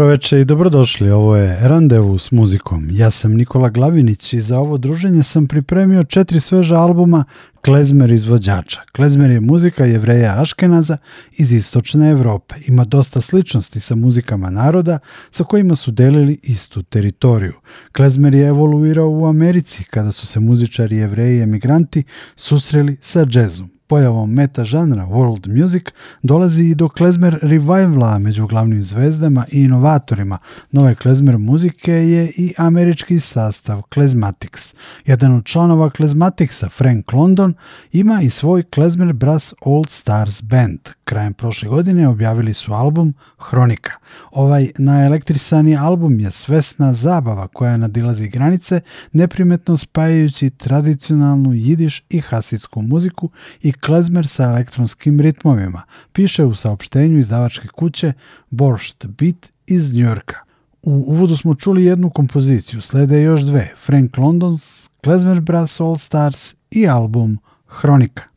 Dobro večer i dobrodošli. Ovo je Randevu s muzikom. Ja sam Nikola Glavinić i za ovo druženje sam pripremio četiri sveža albuma Klezmer izvođača. Klezmer je muzika jevreja Aškenaza iz istočne Evrope. Ima dosta sličnosti sa muzikama naroda sa kojima su delili istu teritoriju. Klezmer je evoluirao u Americi kada su se muzičari jevreji i emigranti susreli sa džezom pojavom meta žanra world music dolazi i do klezmer revivala među glavnim zvezdama i inovatorima nove klezmer muzike je i američki sastav Klezmatics. Jedan od članova Klezmaticsa, Frank London, ima i svoj klezmer brass All Stars Band, krajem prošle godine objavili su album Hronika. Ovaj naelektrisani album je svesna zabava koja nadilazi granice, neprimetno spajajući tradicionalnu jidiš i hasidsku muziku i klezmer sa elektronskim ritmovima, piše u saopštenju izdavačke kuće Borst Beat iz Njurka. U uvodu smo čuli jednu kompoziciju, slede još dve, Frank London's Klezmer Brass All Stars i album Hronika.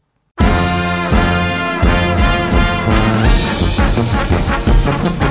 Thank you.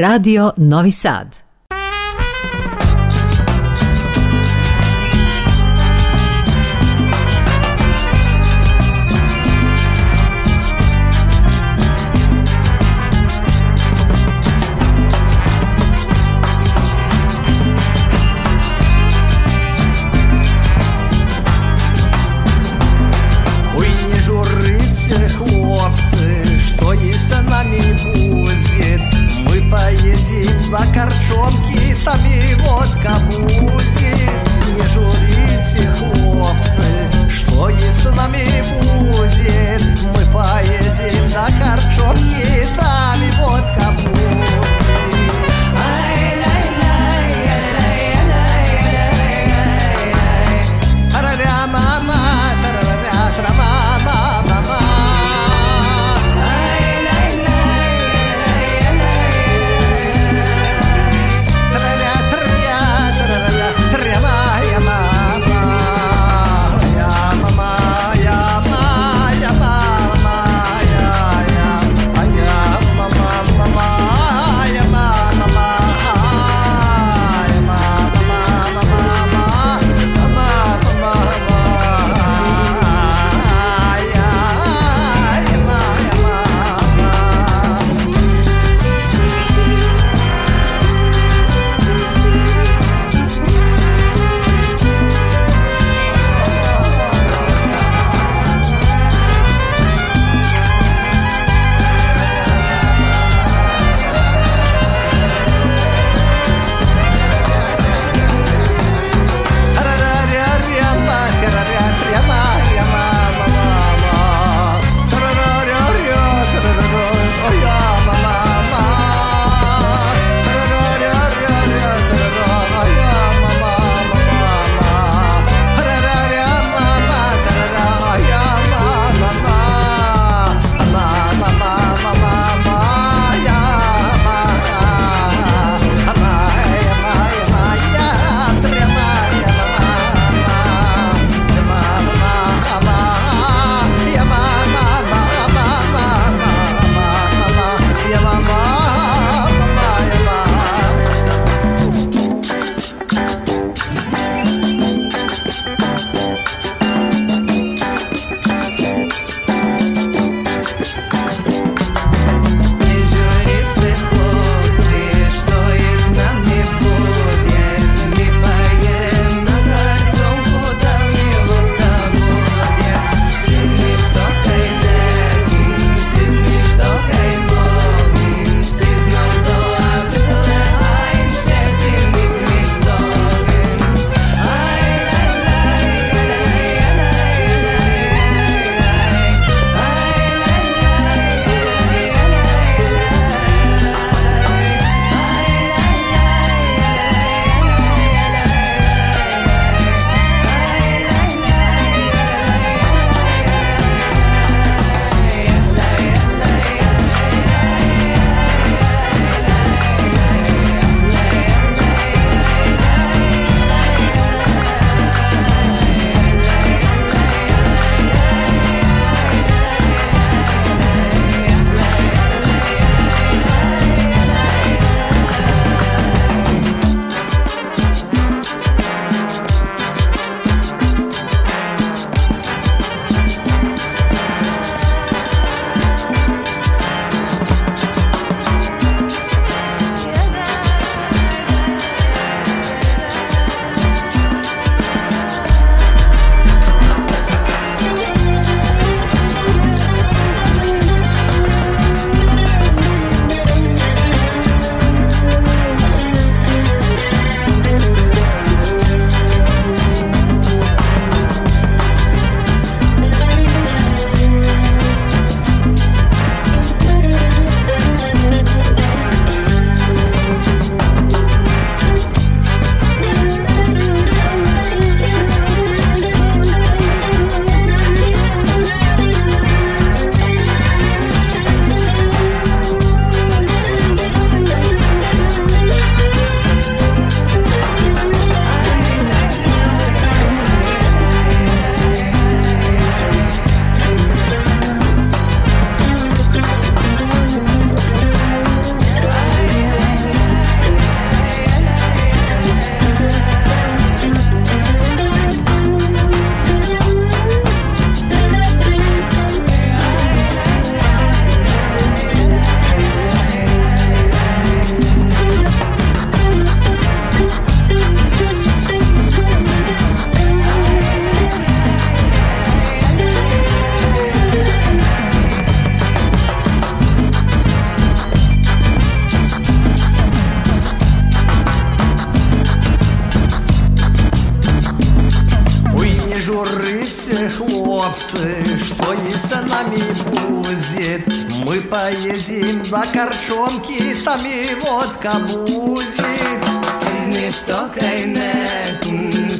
Radio Novi Sad. на корчонки там и водка будет. Не журите, хлопцы, что и с нами будет, мы поедем.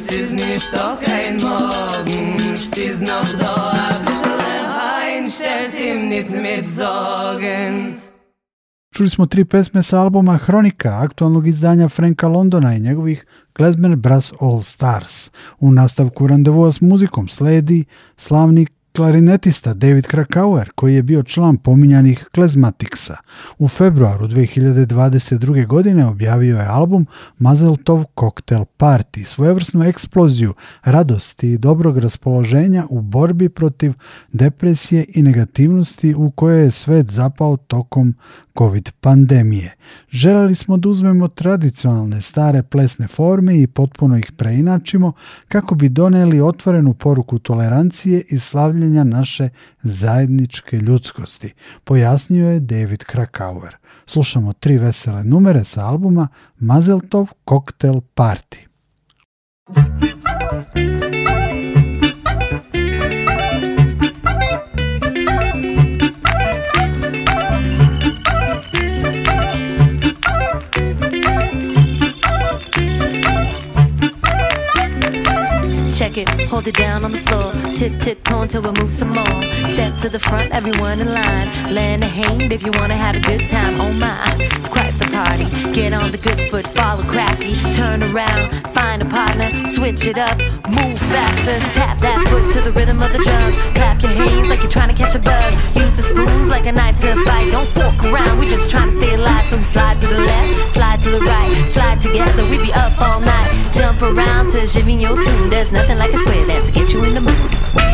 siz ništa kaj mogen, stiz noch da, ein stellt im nit mit Sorgen. Čuli smo tri pesme sa albuma Hronika, aktualnog izdanja Franka Londona i njegovih Klezmer Brass All Stars. U nastavku randevua s muzikom sledi slavnik klarinetista David Krakauer, koji je bio član pominjanih Klezmatiksa. U februaru 2022. godine objavio je album Mazeltov Cocktail Party, svojevrsnu eksploziju radosti i dobrog raspoloženja u borbi protiv depresije i negativnosti u koje je svet zapao tokom COVID pandemije. Želeli smo da uzmemo tradicionalne stare plesne forme i potpuno ih preinačimo kako bi doneli otvorenu poruku tolerancije i slavljenja naše zajedničke ljudskosti, pojasnio je David Krakauer. Slušamo tri vesele numere sa albuma Mazeltov Cocktail Party. Thank hold it down on the floor. Tip, tip, toe until we move some more. Step to the front, everyone in line. Land a hand if you wanna have a good time. Oh my, it's quite the party. Get on the good foot, follow cracky. Turn around, find a partner, switch it up, move faster. Tap that foot to the rhythm of the drums. Clap your hands like you're trying to catch a bug. Use the spoons like a knife to fight. Don't fork around, we just trying to stay alive. So we slide to the left, slide to the right, slide together. We be up all night. Jump around to Jimmy Yo Tune. There's nothing like a square dance, get you in the mood.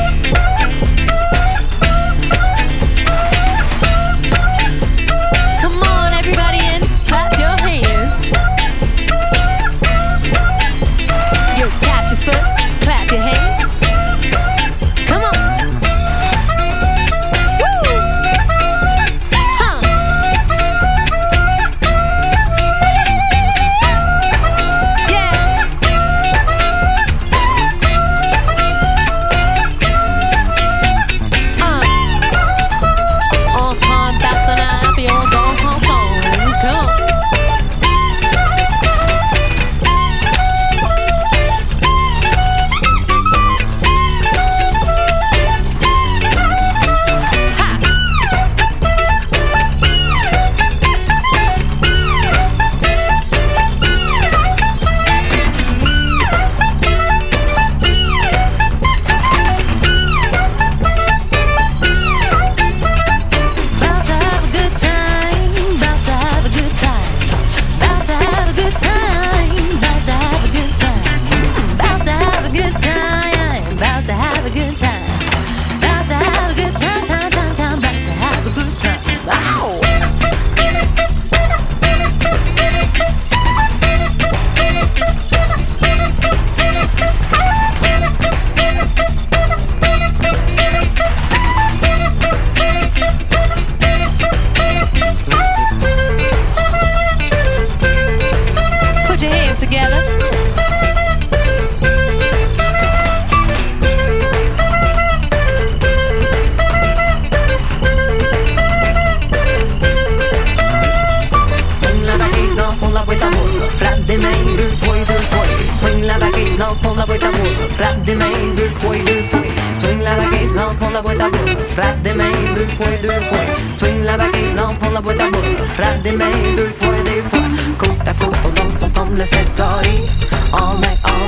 fond la boîte à Frappe des mains deux fois, deux fois. Swing la baguette dans fond la boîte d'amour Frappe des mains deux fois, des fois. Côte à côte, on danse ensemble cette right, all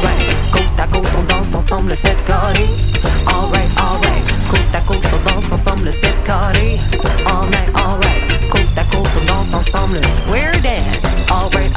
right. Côte à côte, on danse ensemble cette right, all right. Côte à côte, on danse ensemble cette carré. all right. Côte à côte, on danse ensemble square dance. all right.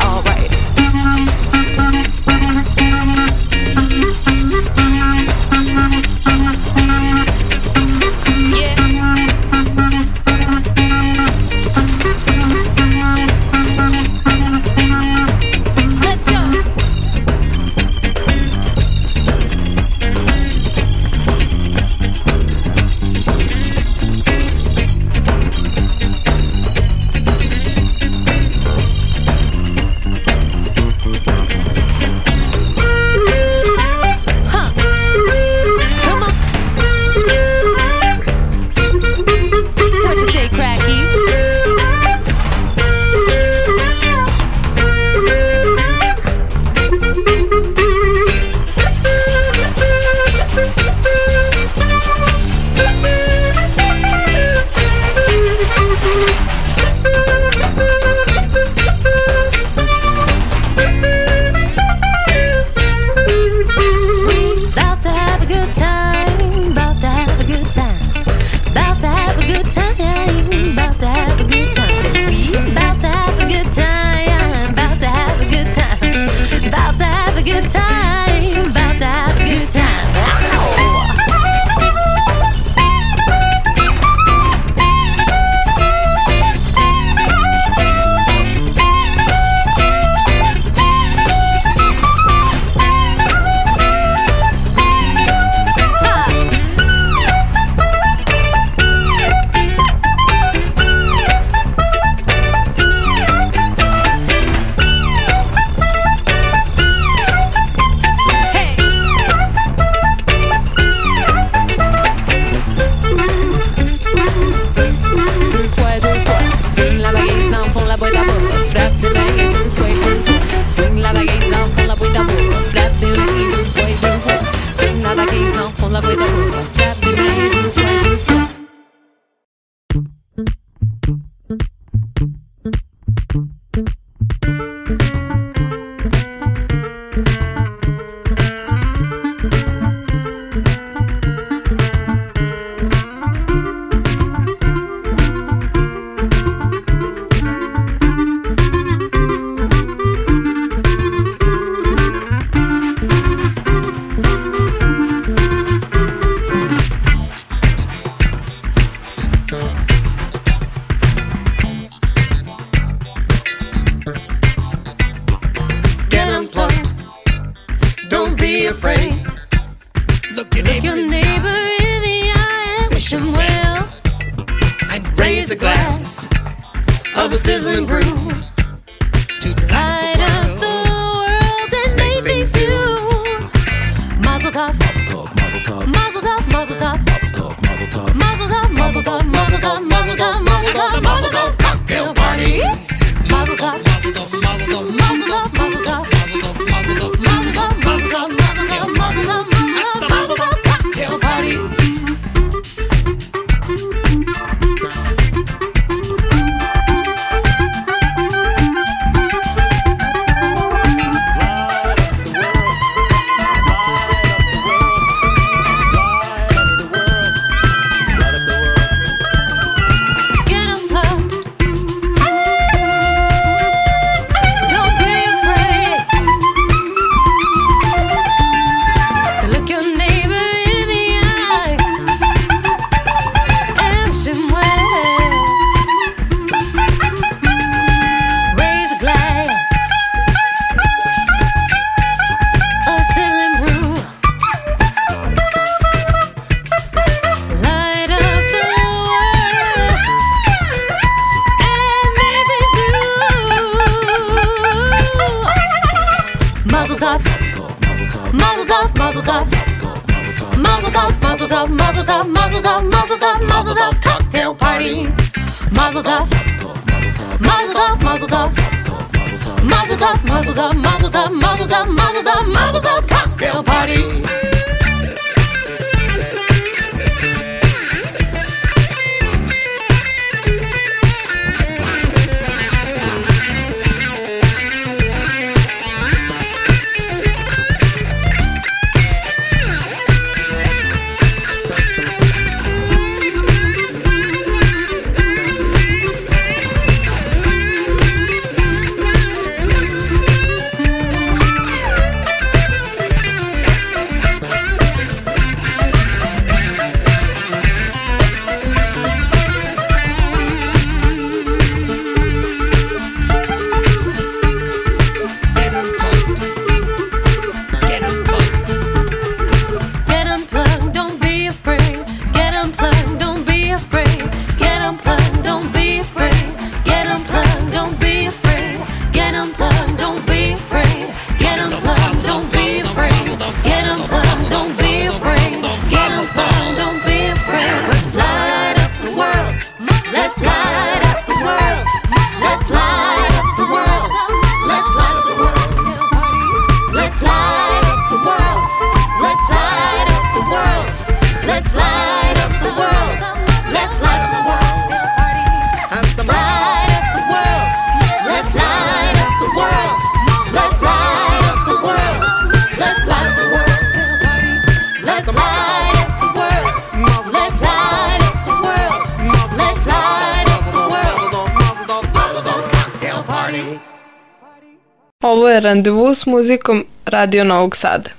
s muzikom Radio Novog Sada.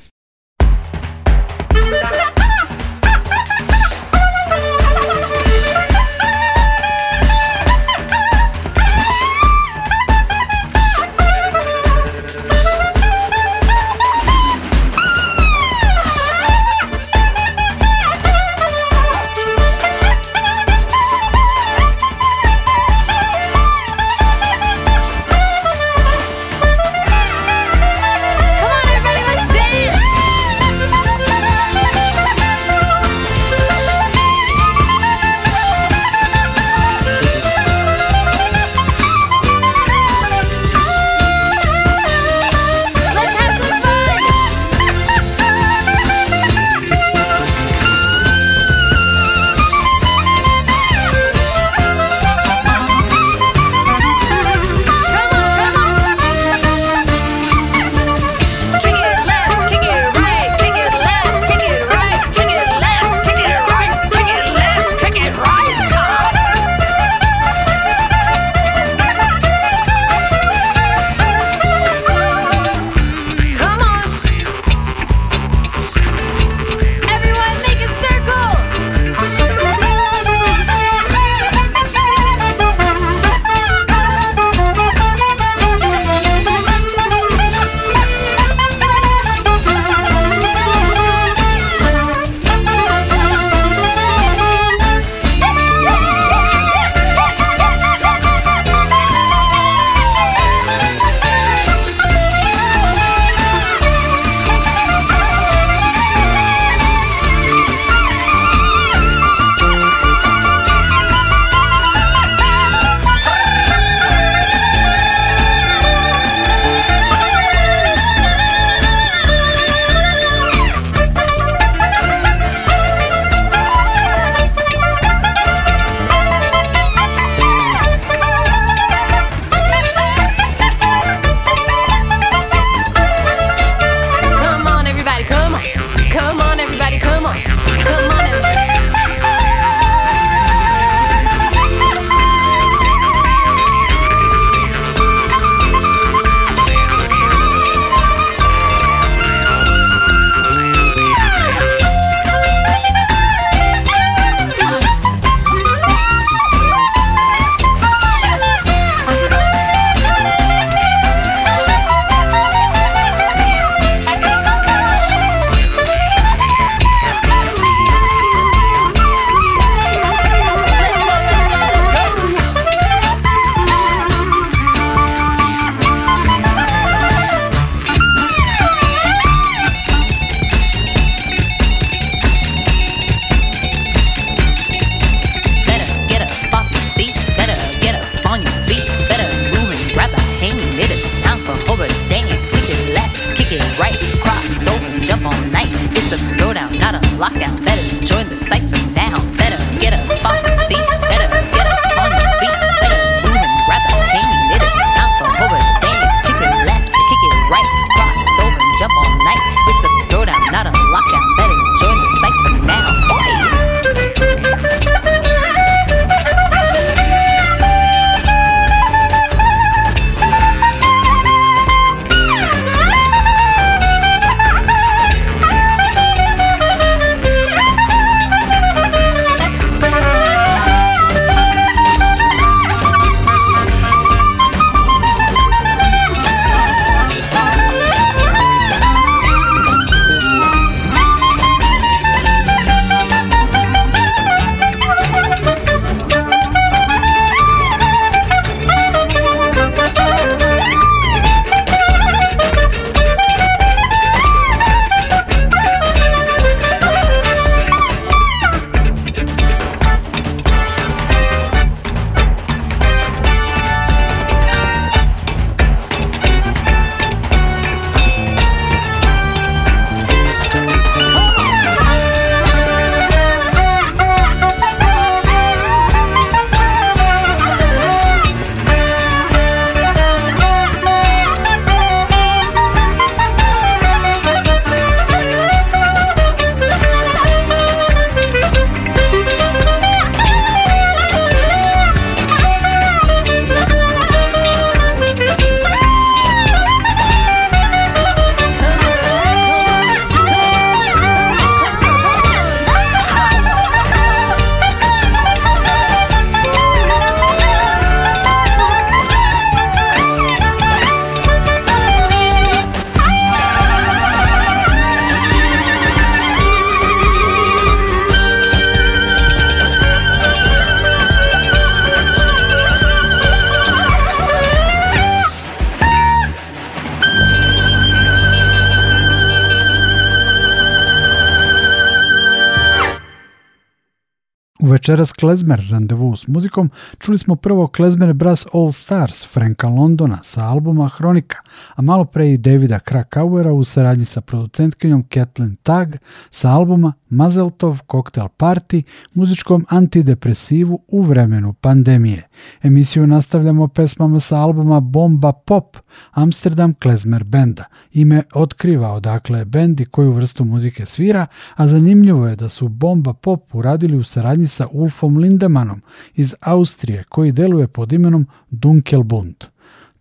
Večeras Klezmer randevu s muzikom čuli smo prvo Klezmer Brass All Stars Franka Londona sa albuma Hronika, a malo pre i Davida Krakauera u saradnji sa producentkinjom Kathleen Tag sa albuma Mazeltov Cocktail Party, muzičkom antidepresivu u vremenu pandemije. Emisiju nastavljamo pesmama sa albuma Bomba Pop, Amsterdam Klezmer Benda. Ime otkriva odakle je bend i koju vrstu muzike svira, a zanimljivo je da su Bomba Pop uradili u saradnji sa Ulfom Lindemanom iz Austrije, koji deluje pod imenom Dunkelbund.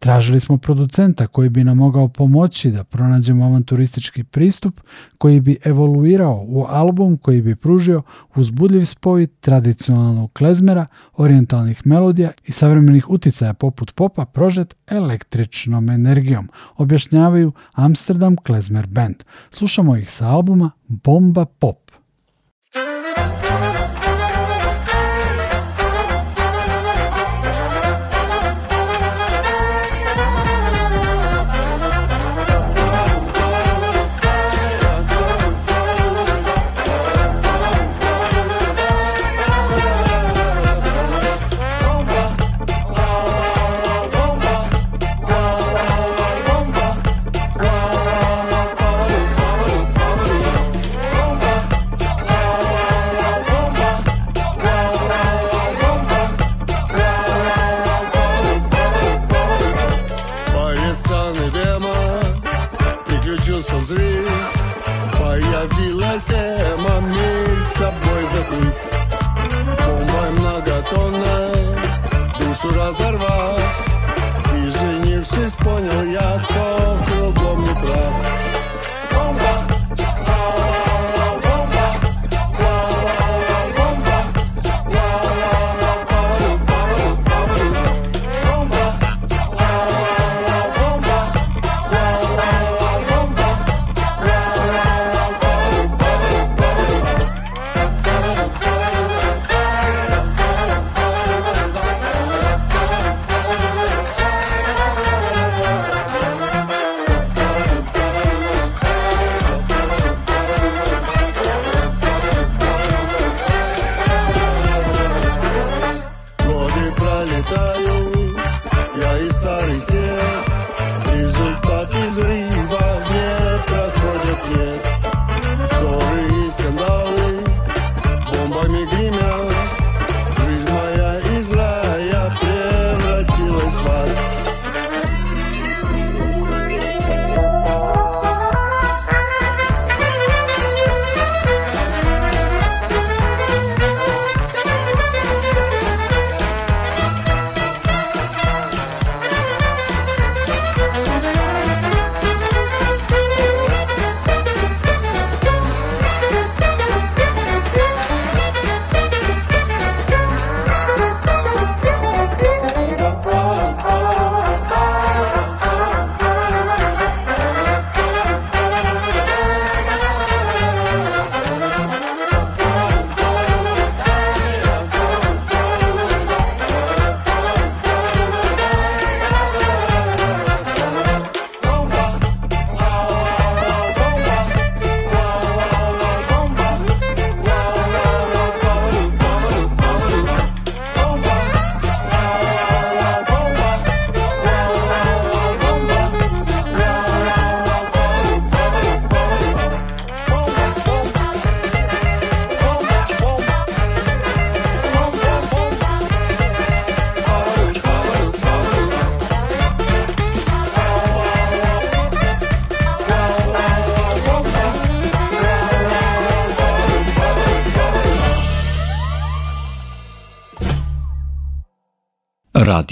Tražili smo producenta koji bi nam mogao pomoći da pronađemo avanturistički pristup koji bi evoluirao u album koji bi pružio uzbudljiv spoj tradicionalnog klezmera, orientalnih melodija i savremenih uticaja poput popa prožet električnom energijom, objašnjavaju Amsterdam Klezmer Band. Slušamo ih sa albuma Bomba Pop. бросился в взрыв Появилась Эмма, мир с собой забыв Умой многотонной, душу разорвав И женившись, понял я, кто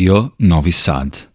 Radio Novi Sad.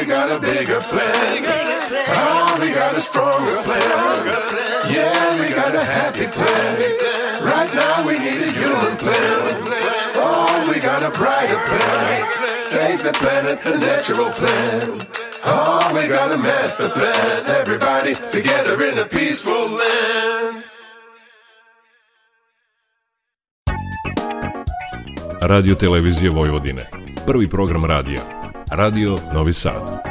we got a bigger plan. Oh, we got a stronger plan. Yeah, we got a happy plan. Right now we need a human plan. Oh, we got a brighter plan. Save the planet, the natural plan. Oh, we got a master plan. Everybody together in a peaceful land. Radio Televizije Vojvodine. Prvi program radija Radio Novi Sad.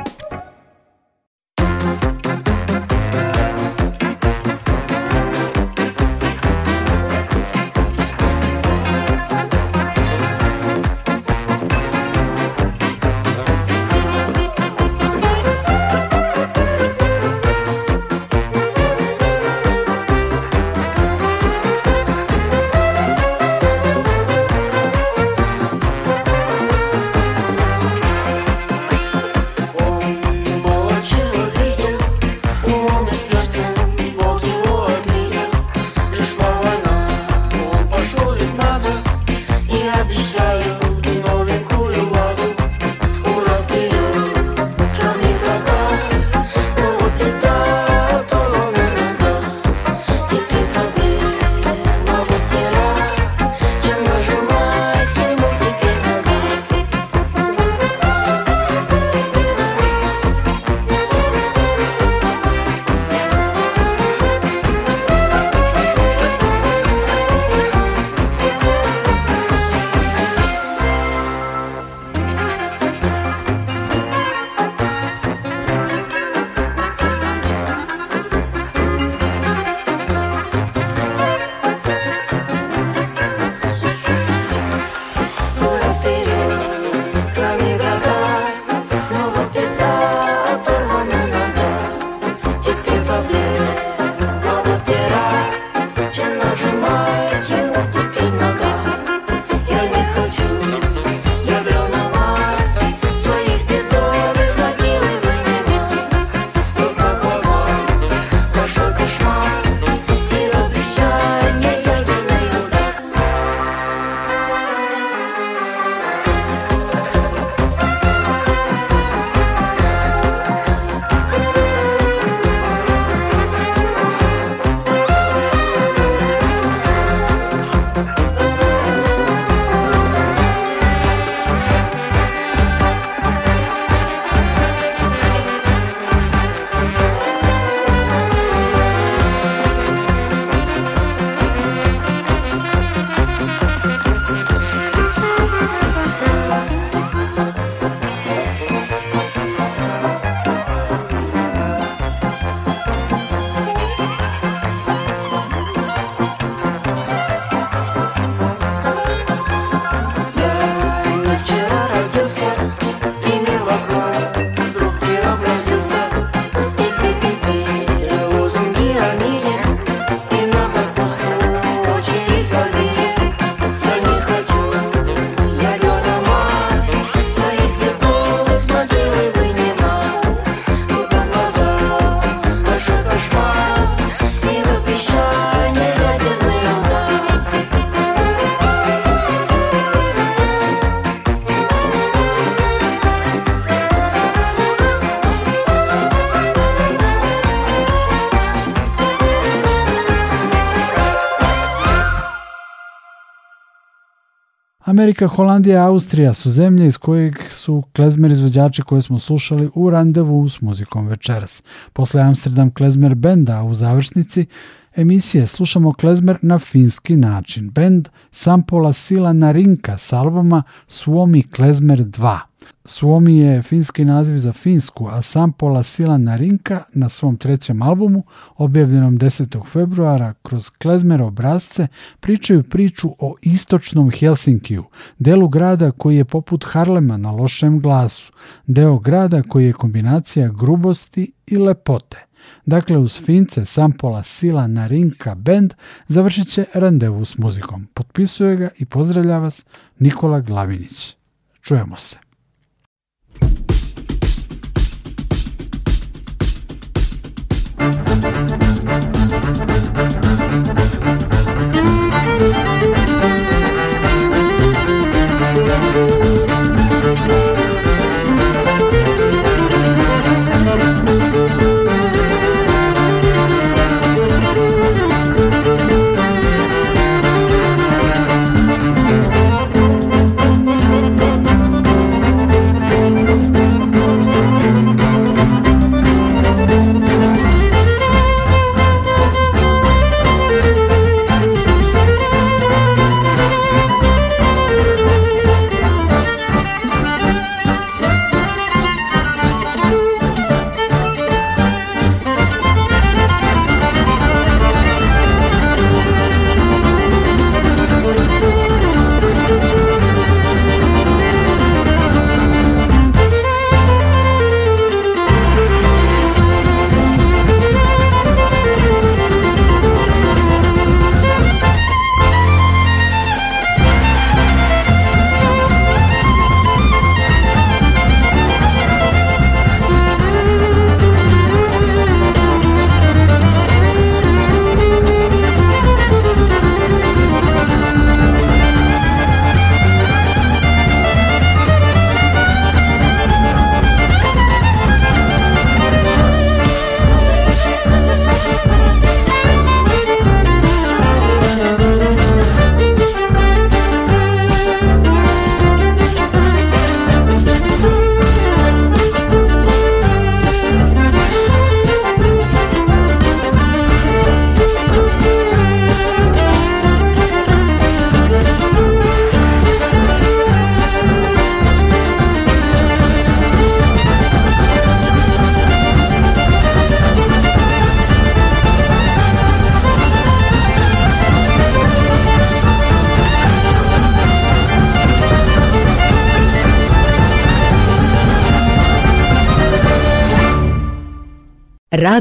Amerika, Holandija, Austrija su zemlje iz kojeg su klezmer izvođači koje smo slušali u randevu s muzikom večeras. Posle Amsterdam klezmer benda u završnici emisije slušamo klezmer na finski način. Bend sampola Sila Narinka s albuma Suomi Klezmer 2. Suomi je finski naziv za Finsku, a sampola Sila Narinka na svom trećem albumu, objavljenom 10. februara, kroz klezmer obrazce pričaju priču o istočnom Helsinkiju, delu grada koji je poput Harlema na lošem glasu, deo grada koji je kombinacija grubosti i lepote. Dakle, uz Fince, Sampola, Sila, Narinka, Band završit će randevu s muzikom. Potpisuje ga i pozdravlja vas Nikola Glavinić. Čujemo se.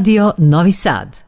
Radio Novi Sad.